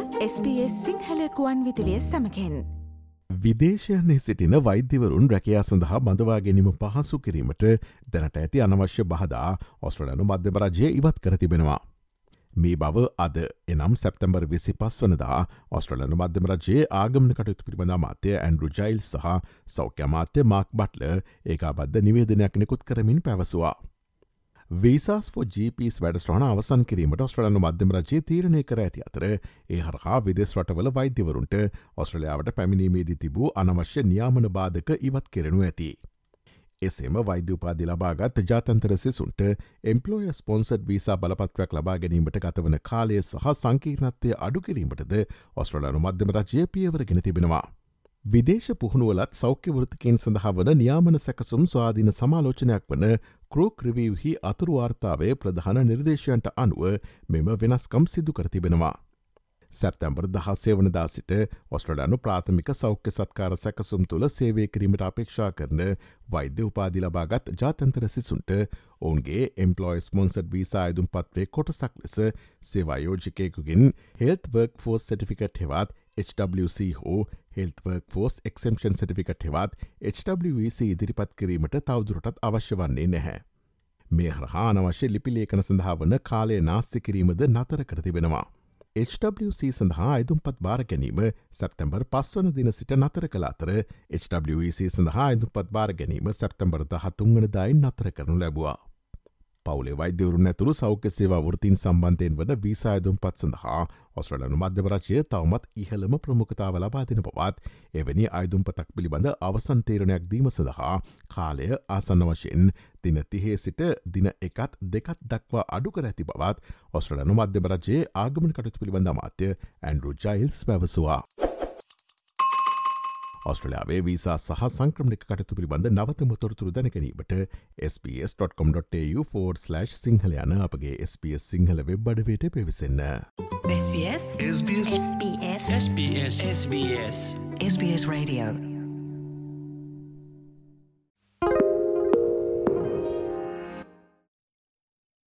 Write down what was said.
SBS සිංහලකුවන් විදිලිය සමකෙන් විදේශයන්නේ සිටින වෛද්‍යවරුන් රැකයා සඳහා බඳවා ගැනීම පහසු කිරීමට දැනට ඇති අනවශ්‍ය බහදා ඔස්ට්‍රලනු මධ්‍යමරජය ඉවත් කර තිබෙනවා. මේ බව අද එනම් සැප්තැම්බර් විසි පස් වනදා ඔස්ට්‍රලනු මධ්‍යමරජයේ ආගමන කටයුතු පිළිබඳ මාත්‍යය ඇන්ඩරු ජයිල් සහ සෞඛ්‍යමාත්‍ය මාක් බට්ල ඒකාබද්ධ නිවේදනයක් නිකුත් කරමින් පැවසවා. වීසස් ෝ GPස් වැඩස්ට්‍රහන අවසන් කිරීමට ඔස්ට්‍රලනු මධ්‍යම රජයේ තීරණය කර ඇති අතර ඒ හරහා විදෙස් රටවල වෛද්‍යවරුන්ට ඔස්ට්‍රලයාාවට පැමිණීමේදී තිබූ අනවශ්‍ය නියාමන බාධක ඉවත් කෙරෙනු ඇති. එසේම වෛද්‍යපාදි ලබාගත් ජාතන්තර සිසුන්ට එම්පලෝය ස්පොන්සඩ් වීසා බලපත්‍රයක් ලබා ගැනීමට ගතවන කාලය සහ සංකීර්ණත්වය අඩු කිරීමටද ඔස්ට්‍රලනු මධ්‍යම රජය පියවරගෙන තිබෙනවා. විදේශ පුහුණුවලත් සෞඛ්‍යවෘතිකෙන් සඳහා වන නියාමන සැකසුම් ස්වාධීන සමාලෝචනයක් වන කරෝක් රිවවහි අතුරුවාර්තාවේ ප්‍රධාන නිර්දේශයන්ට අනුව මෙම වෙනස්කම් සිදු කරතිබෙනවා. සැප්තැම්බර් දහස්සේ වනදා සිට ඔස්ට්‍රඩනු ප්‍රාථමික සෞඛ්‍ය සත්කාර සැකසුම් තුළ සේවය කිරීමට අපේක්ෂා කරන වෛද්‍ය උපාදි ලබාගත් ජාතන්තර සිසුන්ට ඔවුන්ගේ එම්පලොයිස් මොන්සඩ් වීසා අයදුම් පත්වේ කොටසක් ලෙස සේවායෝජිකයකුගින් හෙල්ත් වර්ක් ෆෝස් සටිෆිකට් හෙවත් HWC හෝ හෙල්වර්ක් ෆෝස් එක්ෂම්ෂන් සටිකට හෙවත් HWC ඉදිරිපත් කිරීමට තවදුරටත් අවශ්‍ය වන්නේ නැහැ. මේ හරහා අනවශ්‍ය ලිපිලේකන සඳහා වන කාලය නාස්ති කිරීමද නතර කරතිබෙනවා. HWC සඳහා අයිදුම්පත් බාර ගැනීම සැප්තැම්බර් පස්වන දින සිට නතර කළ අතර HWC සඳහා අයිදුපත් බාර ගැනීම සැප්තැම්බර් දහතුන්ගන දයින් නතර කරනු ලැබවා. පවුලේ වෛද්‍යවරුන් ඇතුළු සෞඛ්‍ය සේවා වෘතින් සම්බන්ධයෙන් වන වීසායදුම් පත් සඳහා ඔස්ට්‍රලනු මධ්‍යවරචය තවමත් ඉහළම ප්‍රමුඛතාව ලබාතින පවත් එවැනි අයිදුම්පතක් පිළිබඳ අවසන්තේරණයක් දීම සඳහා කාලය ආසන්න වශයෙන් දින තිහේ සිට දින එකත් දෙකත් දක්වා අඩුකර ඇති බවත් ඔස්ට්‍රලනු මධ්‍යවරජයේ ආගමන කටතු පිළිබඳ මාත්‍ය ඇන්ඩරු ජයිල්ස් පැවසවා. ඔස්ට්‍රලයාාවේ වීසා සහ සංක්‍රමික කටතු පිළිබඳ නවතම තොරතුරු දැනැනීමට ps.com.tu4/ සිංහල යන අපගේ SBS සිංහල වෙබ් අඩවයට පිවිසන්න. SBS SBS SBS SBS SBS Radio